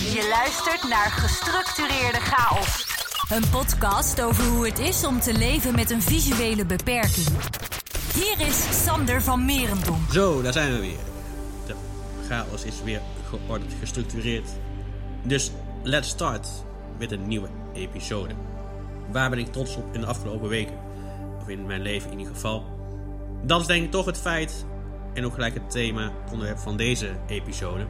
Je luistert naar Gestructureerde Chaos. Een podcast over hoe het is om te leven met een visuele beperking. Hier is Sander van Merendonk. Zo, daar zijn we weer. De chaos is weer geordend, gestructureerd. Dus let's start met een nieuwe episode. Waar ben ik trots op in de afgelopen weken? Of in mijn leven in ieder geval. Dat is denk ik toch het feit, en ook gelijk het thema, het onderwerp van deze episode.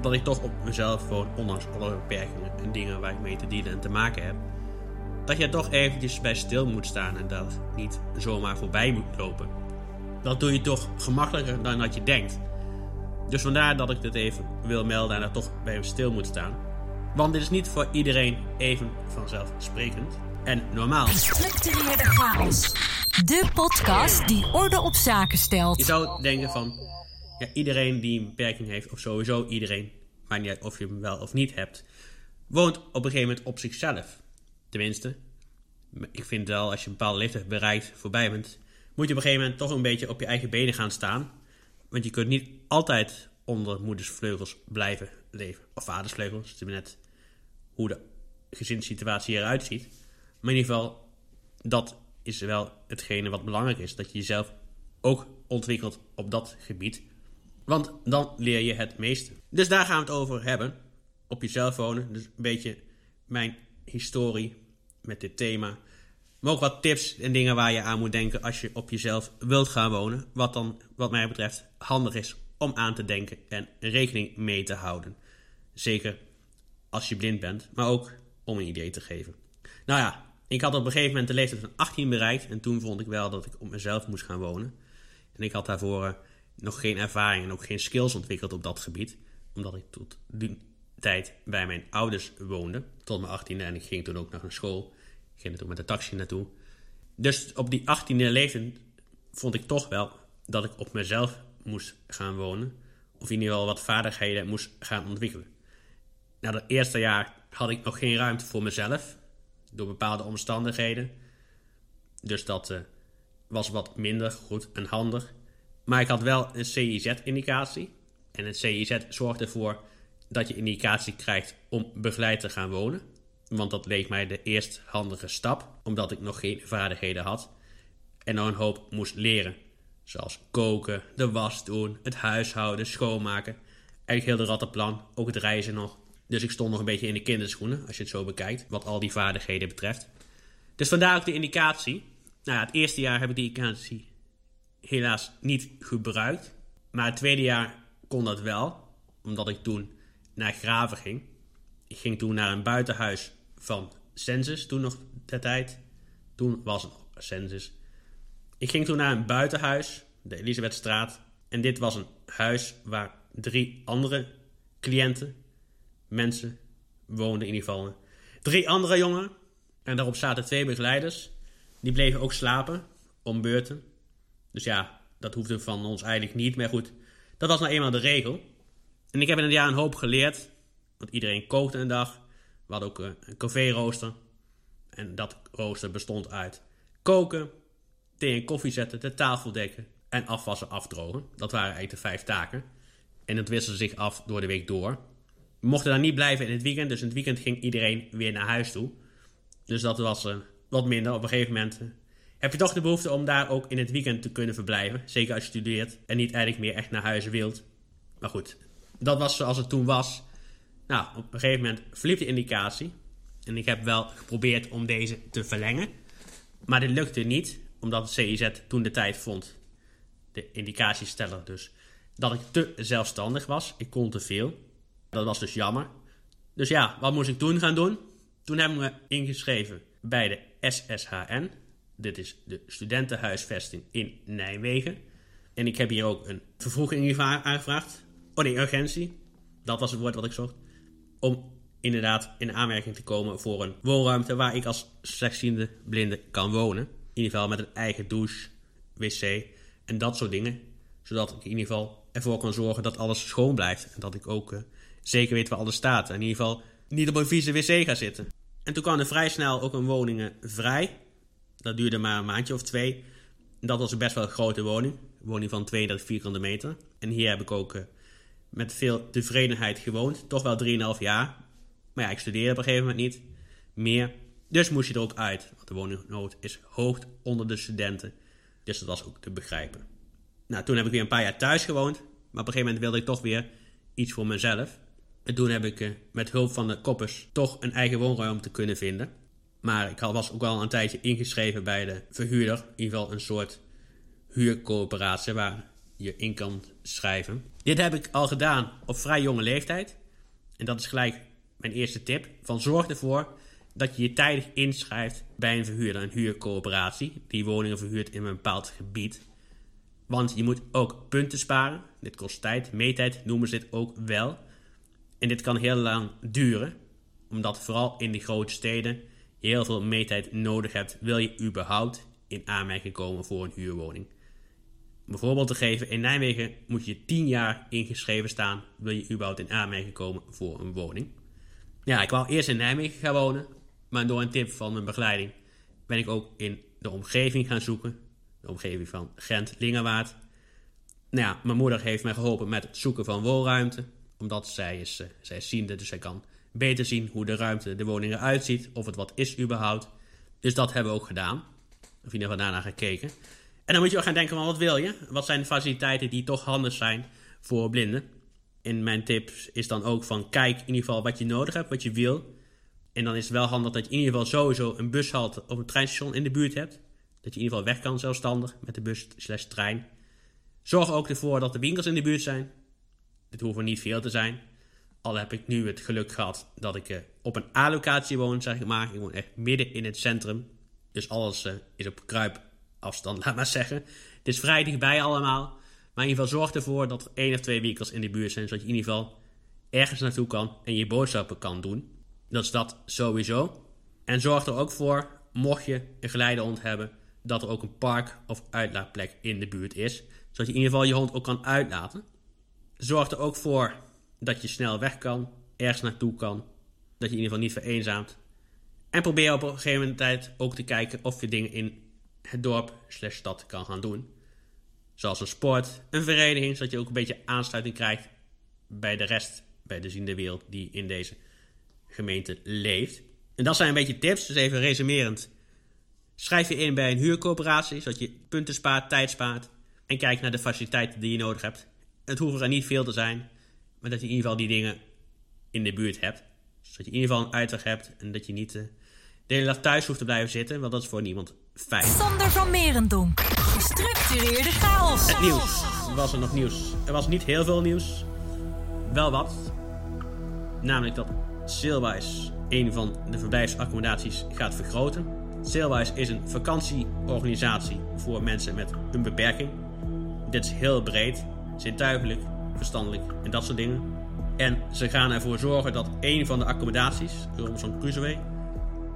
Dat ik toch op mezelf woon, ondanks alle beperkingen en dingen waar ik mee te dienen en te maken heb. Dat je toch eventjes bij stil moet staan en dat niet zomaar voorbij moet lopen. Dat doe je toch gemakkelijker dan dat je denkt. Dus vandaar dat ik dit even wil melden en daar toch bij stil moet staan. Want dit is niet voor iedereen even vanzelfsprekend en normaal. Gestructureerde Chaos. De podcast die orde op zaken Je stelt. zou denken van, ja, iedereen die een beperking heeft, of sowieso iedereen, maakt niet of je hem wel of niet hebt, woont op een gegeven moment op zichzelf. Tenminste, ik vind wel, als je een bepaalde leeftijd bereikt, voorbij bent, moet je op een gegeven moment toch een beetje op je eigen benen gaan staan. Want je kunt niet altijd onder moeders vleugels blijven leven. Of vaders vleugels, het is maar net hoe de gezinssituatie eruit ziet. Maar in ieder geval, dat is wel hetgene wat belangrijk is. Dat je jezelf ook ontwikkelt op dat gebied. Want dan leer je het meeste. Dus daar gaan we het over hebben. Op jezelf wonen. Dus een beetje mijn historie met dit thema. Maar ook wat tips en dingen waar je aan moet denken als je op jezelf wilt gaan wonen. Wat dan, wat mij betreft, handig is om aan te denken en rekening mee te houden. Zeker als je blind bent, maar ook om een idee te geven. Nou ja, ik had op een gegeven moment de leeftijd van 18 bereikt. En toen vond ik wel dat ik op mezelf moest gaan wonen. En ik had daarvoor eh, nog geen ervaring en ook geen skills ontwikkeld op dat gebied. Omdat ik tot die tijd bij mijn ouders woonde. Tot mijn 18e en ik ging toen ook naar school. Ik ging er toen met de taxi naartoe. Dus op die 18e leeftijd vond ik toch wel dat ik op mezelf moest gaan wonen. Of in ieder geval wat vaardigheden moest gaan ontwikkelen. Na het eerste jaar had ik nog geen ruimte voor mezelf. Door bepaalde omstandigheden. Dus dat eh, was wat minder goed en handig. Maar ik had wel een CIZ-indicatie. En een CIZ zorgt ervoor dat je indicatie krijgt om begeleid te gaan wonen. Want dat leek mij de eerst handige stap, omdat ik nog geen vaardigheden had. En nog een hoop moest leren. Zoals koken, de was doen, het huishouden, schoonmaken. Eigenlijk heel de rattenplan, ook het reizen nog. Dus ik stond nog een beetje in de kinderschoenen, als je het zo bekijkt, wat al die vaardigheden betreft. Dus vandaar ook de indicatie. Nou ja, het eerste jaar heb ik die indicatie helaas niet gebruikt. Maar het tweede jaar kon dat wel, omdat ik toen naar Graven ging. Ik ging toen naar een buitenhuis van Census, toen nog de tijd. Toen was het nog Census. Ik ging toen naar een buitenhuis, de Elisabethstraat. En dit was een huis waar drie andere cliënten, mensen, woonden in ieder geval. Drie andere jongen. En daarop zaten twee begeleiders. Die bleven ook slapen, om beurten. Dus ja, dat hoefde van ons eigenlijk niet. Maar goed, dat was nou eenmaal de regel. En ik heb in het jaar een hoop geleerd. Want iedereen kookte een dag. We hadden ook eh, een café-rooster. En dat rooster bestond uit koken, thee en koffie zetten, de tafel dekken en afwassen, afdrogen. Dat waren eigenlijk de vijf taken. En het wisselde zich af door de week door. We mochten daar niet blijven in het weekend, dus in het weekend ging iedereen weer naar huis toe. Dus dat was eh, wat minder. Op een gegeven moment eh, heb je toch de behoefte om daar ook in het weekend te kunnen verblijven. Zeker als je studeert en niet eigenlijk meer echt naar huis wilt. Maar goed, dat was zoals het toen was. Nou, op een gegeven moment verliep de indicatie. En ik heb wel geprobeerd om deze te verlengen. Maar dit lukte niet, omdat het CIZ toen de tijd vond, de indicatiesteller dus, dat ik te zelfstandig was. Ik kon te veel. Dat was dus jammer. Dus ja, wat moest ik toen gaan doen? Toen hebben we ingeschreven bij de SSHN. Dit is de studentenhuisvesting in Nijmegen. En ik heb hier ook een vervroeging aangevraagd. Oh nee, urgentie. Dat was het woord wat ik zocht. Om inderdaad in aanmerking te komen voor een woonruimte waar ik als slechtziende blinde kan wonen. In ieder geval met een eigen douche, wc en dat soort dingen. Zodat ik in ieder geval ervoor kan zorgen dat alles schoon blijft. En dat ik ook uh, zeker weet waar alles staat. En in ieder geval niet op een vieze wc ga zitten. En toen kwam er vrij snel ook een woning uh, vrij. Dat duurde maar een maandje of twee. Dat was best wel een grote woning. Een woning van 32 vierkante meter. En hier heb ik ook uh, met veel tevredenheid gewoond. Toch wel 3,5 jaar. Maar ja, ik studeerde op een gegeven moment niet meer. Dus moest je er ook uit. Want de woningnood is hoog onder de studenten. Dus dat was ook te begrijpen. Nou, toen heb ik weer een paar jaar thuis gewoond. Maar op een gegeven moment wilde ik toch weer iets voor mezelf. En toen heb ik eh, met hulp van de koppers toch een eigen woonruimte kunnen vinden. Maar ik was ook al een tijdje ingeschreven bij de verhuurder. In ieder geval een soort huurcoöperatie waar je in kan schrijven. Dit heb ik al gedaan op vrij jonge leeftijd. En dat is gelijk mijn eerste tip. Van zorg ervoor dat je je tijdig inschrijft bij een verhuurder, een huurcoöperatie, die woningen verhuurt in een bepaald gebied. Want je moet ook punten sparen. Dit kost tijd, meetijd noemen ze dit ook wel. En dit kan heel lang duren, omdat vooral in de grote steden heel veel meetijd nodig hebt, wil je überhaupt in aanmerking komen voor een huurwoning. Bijvoorbeeld te geven, in Nijmegen moet je 10 jaar ingeschreven staan, wil je überhaupt in aanmerking komen voor een woning. Ja, ik wou eerst in Nijmegen gaan wonen, maar door een tip van mijn begeleiding ben ik ook in de omgeving gaan zoeken. De omgeving van Gent, Lingerwaard. Nou ja, mijn moeder heeft mij geholpen met het zoeken van woonruimte. Omdat zij is, uh, zij is ziende, dus zij kan beter zien hoe de ruimte, de woning eruit ziet. Of het wat is überhaupt. Dus dat hebben we ook gedaan. Of in ieder geval daarna gekeken. En dan moet je ook gaan denken van wat wil je? Wat zijn de faciliteiten die toch handig zijn voor blinden? In mijn tips is dan ook van kijk in ieder geval wat je nodig hebt, wat je wil. En dan is het wel handig dat je in ieder geval sowieso een bushalte of een treinstation in de buurt hebt. Dat je in ieder geval weg kan zelfstandig met de bus slash trein. Zorg ook ervoor dat de winkels in de buurt zijn. Dit hoeven niet veel te zijn. Al heb ik nu het geluk gehad dat ik uh, op een A-locatie woon, zeg maar. Ik woon echt midden in het centrum. Dus alles uh, is op kruipafstand, laat maar zeggen. Het is vrij dichtbij allemaal. Maar in ieder geval zorg ervoor dat er één of twee winkels in de buurt zijn. Zodat je in ieder geval ergens naartoe kan en je boodschappen kan doen. Dat is dat sowieso. En zorg er ook voor, mocht je een geleidehond hebben, dat er ook een park of uitlaatplek in de buurt is. Zodat je in ieder geval je hond ook kan uitlaten. Zorg er ook voor dat je snel weg kan, ergens naartoe kan. Dat je in ieder geval niet vereenzaamt. En probeer op een gegeven moment tijd ook te kijken of je dingen in het dorp slash stad kan gaan doen. Zoals een sport, een vereniging, zodat je ook een beetje aansluiting krijgt bij de rest, bij de ziende wereld die in deze gemeente leeft. En dat zijn een beetje tips, dus even resumerend. Schrijf je in bij een huurcoöperatie, zodat je punten spaart, tijd spaart. En kijk naar de faciliteiten die je nodig hebt. Het hoeven er niet veel te zijn, maar dat je in ieder geval die dingen in de buurt hebt. Zodat je in ieder geval een uitweg hebt en dat je niet uh, de hele dag thuis hoeft te blijven zitten, want dat is voor niemand fijn. Sander van Merendonk. Gestructureerde chaos. Het nieuws. Was er nog nieuws? Er was niet heel veel nieuws. Wel wat. Namelijk dat Sailwise een van de verblijfsaccommodaties gaat vergroten. Sailwise is een vakantieorganisatie voor mensen met een beperking. Dit is heel breed, zintuigelijk, verstandelijk en dat soort dingen. En ze gaan ervoor zorgen dat een van de accommodaties, Robinson Crusoe,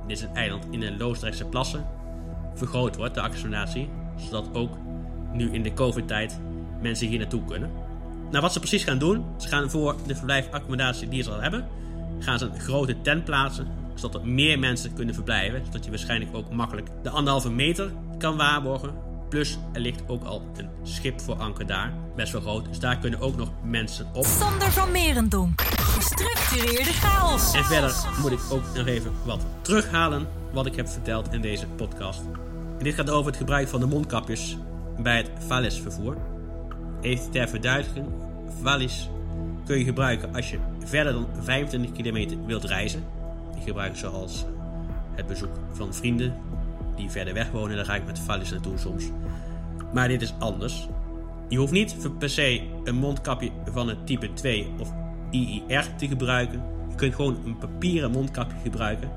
dit is een eiland in de Loosdrechtse plassen, vergroot wordt, de accommodatie. Zodat ook nu in de COVID-tijd mensen hier naartoe kunnen. Nou, wat ze precies gaan doen, ze gaan voor de verblijfaccommodatie die ze al hebben, gaan ze een grote tent plaatsen, zodat er meer mensen kunnen verblijven. Zodat je waarschijnlijk ook makkelijk de anderhalve meter kan waarborgen. Plus, er ligt ook al een schip voor anker daar. Best wel groot, dus daar kunnen ook nog mensen op. Sander van Merendonk. Gestructureerde chaos. En verder moet ik ook nog even wat terughalen wat ik heb verteld in deze podcast. En dit gaat over het gebruik van de mondkapjes bij het valisvervoer. Even ter verduidelijking. Valis kun je gebruiken als je verder dan 25 kilometer wilt reizen. Die gebruik zoals het bezoek van vrienden die verder weg wonen. Daar ga ik met Valis naartoe soms. Maar dit is anders. Je hoeft niet per se een mondkapje van het type 2 of IIR te gebruiken. Je kunt gewoon een papieren mondkapje gebruiken.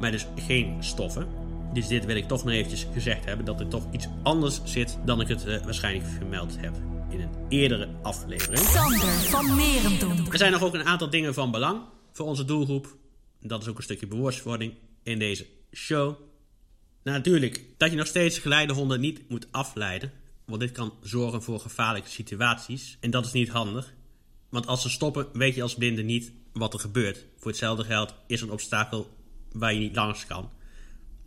Maar dus geen stoffen. Dus dit wil ik toch nog eventjes gezegd hebben. Dat er toch iets anders zit dan ik het uh, waarschijnlijk vermeld heb in een eerdere aflevering. Sander van Merendonk. Er zijn nog ook een aantal dingen van belang voor onze doelgroep. Dat is ook een stukje bewustwording in deze show. Nou, natuurlijk dat je nog steeds geleidehonden niet moet afleiden. Want dit kan zorgen voor gevaarlijke situaties. En dat is niet handig. Want als ze stoppen, weet je als blinde niet wat er gebeurt. Voor hetzelfde geld is een obstakel waar je niet langs kan.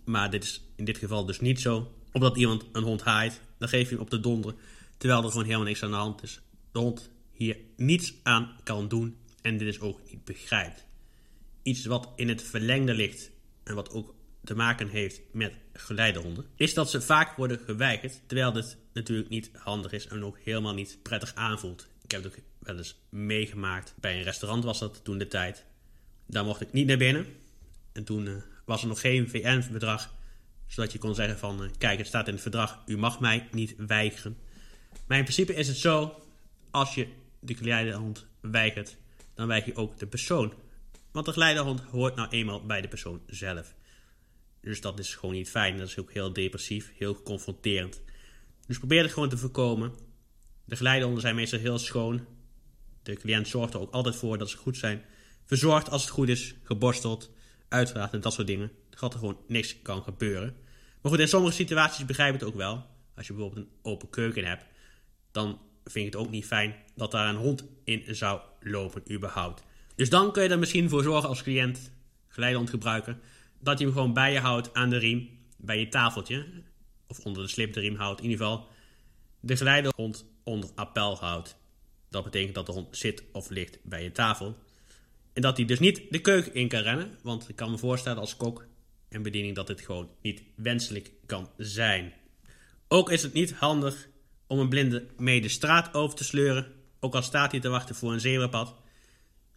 Maar dit is in dit geval dus niet zo. Omdat iemand een hond haait, dan geef je hem op de donder. Terwijl er gewoon helemaal niks aan de hand is. De hond hier niets aan kan doen en dit is ook niet begrijpt. Iets wat in het verlengde ligt en wat ook te maken heeft met geleidehonden, is dat ze vaak worden geweigerd, terwijl dit natuurlijk niet handig is en ook helemaal niet prettig aanvoelt. Ik heb het ook wel eens meegemaakt. Bij een restaurant was dat toen de tijd. Daar mocht ik niet naar binnen. En toen uh, was er nog geen VN-bedrag, zodat je kon zeggen van, uh, kijk, het staat in het verdrag, u mag mij niet weigeren. Maar in principe is het zo, als je de geleidehond weigert, dan weig je ook de persoon. Want de geleidehond hoort nou eenmaal bij de persoon zelf. Dus dat is gewoon niet fijn. Dat is ook heel depressief, heel confronterend. Dus probeer het gewoon te voorkomen. De geleidehonden zijn meestal heel schoon. De cliënt zorgt er ook altijd voor dat ze goed zijn. Verzorgd als het goed is, geborsteld, uiteraard en dat soort dingen. Dat er gewoon niks kan gebeuren. Maar goed, in sommige situaties begrijp ik het ook wel. Als je bijvoorbeeld een open keuken hebt, dan vind ik het ook niet fijn dat daar een hond in zou lopen, überhaupt. Dus dan kun je er misschien voor zorgen als cliënt, geleidehond gebruiker, dat je hem gewoon bij je houdt aan de riem, bij je tafeltje, of onder de slip de riem houdt. In ieder geval de geleidehond onder appel houdt. Dat betekent dat de hond zit of ligt bij je tafel. En dat hij dus niet de keuken in kan rennen, want ik kan me voorstellen als kok en bediening dat dit gewoon niet wenselijk kan zijn. Ook is het niet handig om een blinde mee de straat over te sleuren, ook al staat hij te wachten voor een zebrapad.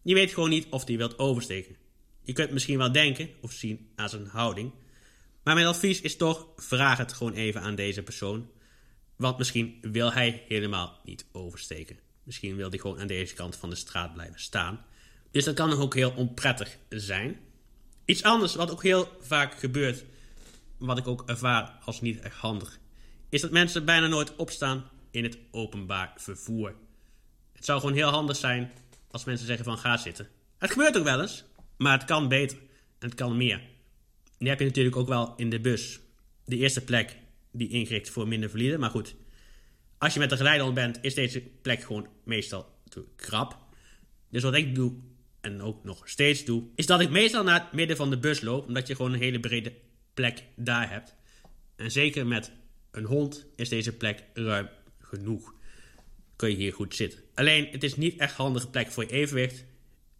Je weet gewoon niet of hij wilt oversteken. Je kunt misschien wel denken of zien aan zijn houding. Maar mijn advies is toch: vraag het gewoon even aan deze persoon. Want misschien wil hij helemaal niet oversteken. Misschien wil hij gewoon aan deze kant van de straat blijven staan. Dus dat kan ook heel onprettig zijn. Iets anders wat ook heel vaak gebeurt, wat ik ook ervaar als niet echt handig, is dat mensen bijna nooit opstaan in het openbaar vervoer. Het zou gewoon heel handig zijn als mensen zeggen van ga zitten. Het gebeurt ook wel eens, maar het kan beter en het kan meer. Die heb je natuurlijk ook wel in de bus. De eerste plek die ingericht voor minder valide. Maar goed, als je met de geleidehond bent, is deze plek gewoon meestal te krap. Dus wat ik doe, en ook nog steeds doe, is dat ik meestal naar het midden van de bus loop. Omdat je gewoon een hele brede plek daar hebt. En zeker met een hond is deze plek ruim genoeg. Kun je hier goed zitten. Alleen, het is niet echt handige plek voor je evenwicht.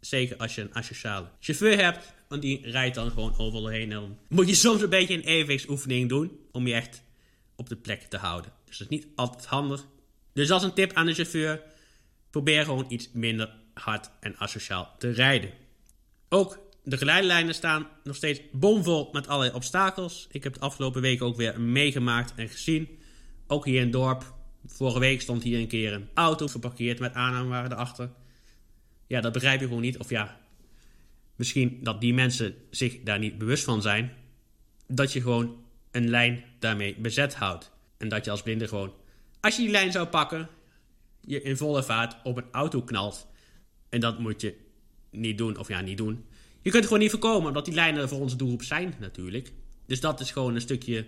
Zeker als je een asociale chauffeur hebt. Want die rijdt dan gewoon overal heen. En dan moet je soms een beetje een evenwichtsoefening doen. Om je echt op de plek te houden. Dus dat is niet altijd handig. Dus als een tip aan de chauffeur. Probeer gewoon iets minder hard en asociaal te rijden. Ook de geleidelijnen staan nog steeds bomvol met allerlei obstakels. Ik heb de afgelopen weken ook weer meegemaakt en gezien. Ook hier in het dorp. Vorige week stond hier een keer een auto geparkeerd met aanhangwagen erachter. Ja, dat begrijp je gewoon niet. Of ja, misschien dat die mensen zich daar niet bewust van zijn. Dat je gewoon een lijn daarmee bezet houdt. En dat je als blinde gewoon, als je die lijn zou pakken, je in volle vaart op een auto knalt. En dat moet je niet doen, of ja, niet doen. Je kunt gewoon niet voorkomen, omdat die lijnen voor onze doelgroep zijn natuurlijk. Dus dat is gewoon een stukje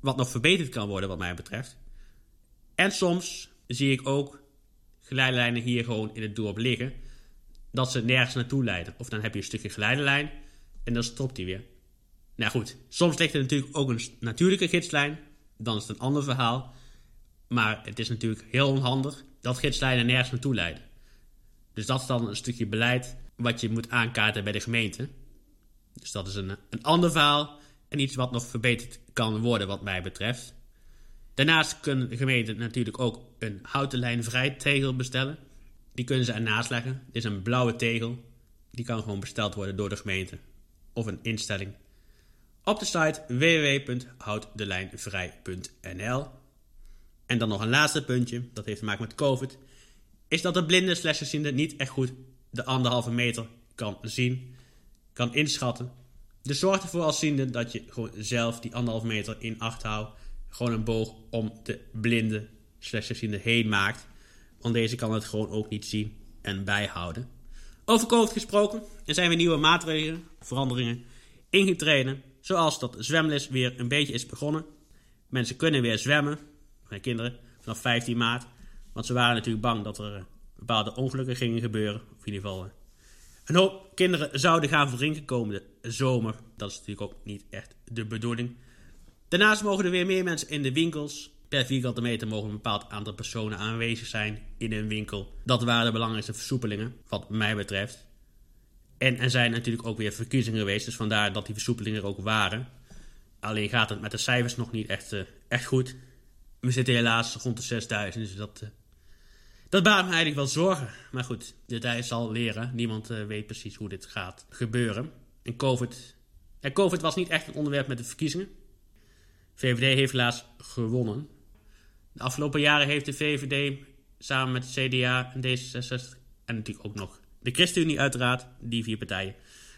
wat nog verbeterd kan worden, wat mij betreft. En soms zie ik ook geleidelijnen hier gewoon in het dorp liggen dat ze nergens naartoe leiden. Of dan heb je een stukje geleidelijn en dan stopt hij weer. Nou goed, soms ligt er natuurlijk ook een natuurlijke gidslijn. Dan is het een ander verhaal. Maar het is natuurlijk heel onhandig dat gidslijnen nergens naartoe leiden. Dus dat is dan een stukje beleid wat je moet aankaarten bij de gemeente. Dus dat is een, een ander verhaal en iets wat nog verbeterd kan worden wat mij betreft. Daarnaast kunnen de gemeenten natuurlijk ook een houten lijn vrij tegel bestellen. Die kunnen ze ernaast leggen. Dit is een blauwe tegel. Die kan gewoon besteld worden door de gemeente of een instelling. Op de site www.houdelijnvrij.nl En dan nog een laatste puntje, dat heeft te maken met COVID, is dat de blinde slechtziende niet echt goed de anderhalve meter kan zien, kan inschatten. Dus zorg ervoor als ziende dat je gewoon zelf die anderhalve meter in acht houdt. Gewoon een boog om de blinde slechtziende heen maakt. Want deze kan het gewoon ook niet zien en bijhouden. Over COVID gesproken, er zijn weer nieuwe maatregelen, veranderingen ingetreden. Zoals dat zwemles weer een beetje is begonnen. Mensen kunnen weer zwemmen, mijn kinderen, vanaf 15 maart. Want ze waren natuurlijk bang dat er eh, bepaalde ongelukken gingen gebeuren. Of in ieder geval eh, een hoop kinderen zouden gaan verdrinken komende zomer. Dat is natuurlijk ook niet echt de bedoeling. Daarnaast mogen er weer meer mensen in de winkels. Per vierkante meter mogen een bepaald aantal personen aanwezig zijn in een winkel. Dat waren de belangrijkste versoepelingen, wat mij betreft. En er zijn natuurlijk ook weer verkiezingen geweest, dus vandaar dat die versoepelingen er ook waren. Alleen gaat het met de cijfers nog niet echt, uh, echt goed. We zitten helaas rond de 6000, dus dat, uh, dat baart me eigenlijk wel zorgen. Maar goed, de tijd zal leren. Niemand uh, weet precies hoe dit gaat gebeuren. En COVID, ja, COVID was niet echt een onderwerp met de verkiezingen. VVD heeft helaas gewonnen. De afgelopen jaren heeft de VVD samen met de CDA en D66 en natuurlijk ook nog de ChristenUnie uiteraard, die vier partijen.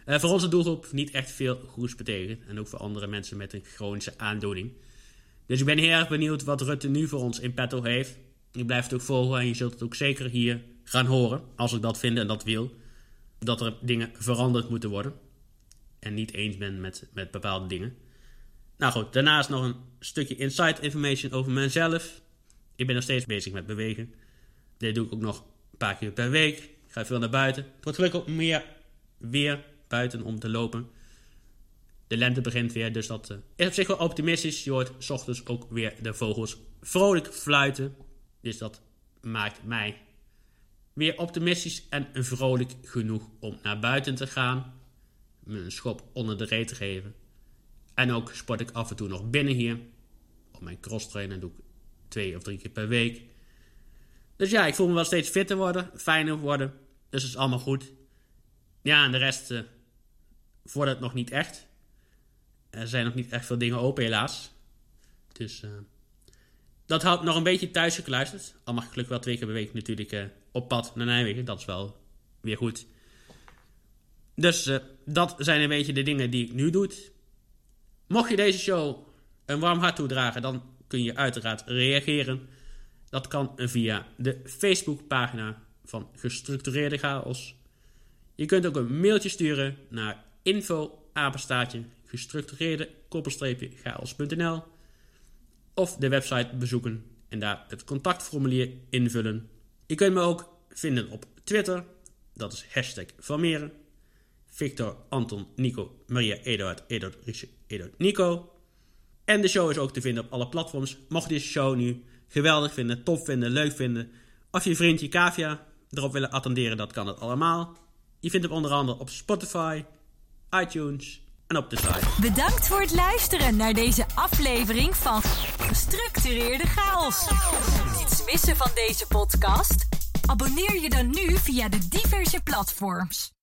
Uh, voor onze doelgroep niet echt veel goeds betekent. En ook voor andere mensen met een chronische aandoening. Dus ik ben heel erg benieuwd wat Rutte nu voor ons in petto heeft. Ik blijf het ook volgen en je zult het ook zeker hier gaan horen. Als ik dat vind en dat wil. Dat er dingen veranderd moeten worden. En niet eens ben met, met bepaalde dingen. Nou goed, daarnaast nog een stukje insight information over mezelf. Ik ben nog steeds bezig met bewegen. Dit doe ik ook nog een paar keer per week. Ik ga veel naar buiten. Het wordt gelukkig ook meer weer buiten om te lopen. De lente begint weer, dus dat uh, is op zich wel optimistisch. Je hoort s ochtends ook weer de vogels vrolijk fluiten. Dus dat maakt mij weer optimistisch en vrolijk genoeg om naar buiten te gaan. Me een schop onder de reet te geven. En ook sport ik af en toe nog binnen hier. Op mijn cross trainen doe ik twee of drie keer per week. Dus ja, ik voel me wel steeds fitter worden, fijner worden. Dus dat is allemaal goed. Ja, en de rest uh, vordert nog niet echt. Er zijn nog niet echt veel dingen open, helaas. Dus uh, dat houdt nog een beetje thuis gekluisterd. Al mag ik gelukkig wel twee keer per week natuurlijk uh, op pad naar Nijmegen. Dat is wel weer goed. Dus dat zijn een beetje de dingen die ik nu doe. Mocht je deze show een warm hart toedragen, dan kun je uiteraard reageren. Dat kan via de Facebookpagina van Gestructureerde Chaos. Je kunt ook een mailtje sturen naar info gestructureerde chaos.nl of de website bezoeken en daar het contactformulier invullen. Je kunt me ook vinden op Twitter, dat is hashtag Valmeren. Victor, Anton, Nico, Maria, Eduard, Eduard, Eduard, Nico. En de show is ook te vinden op alle platforms. Mocht je deze show nu geweldig vinden, tof vinden, leuk vinden, of je vriendje Kavia erop willen attenderen, dat kan het allemaal. Je vindt hem onder andere op Spotify, iTunes en op de site. Bedankt voor het luisteren naar deze aflevering van Gestructureerde Chaos. Niets missen van deze podcast? Abonneer je dan nu via de diverse platforms.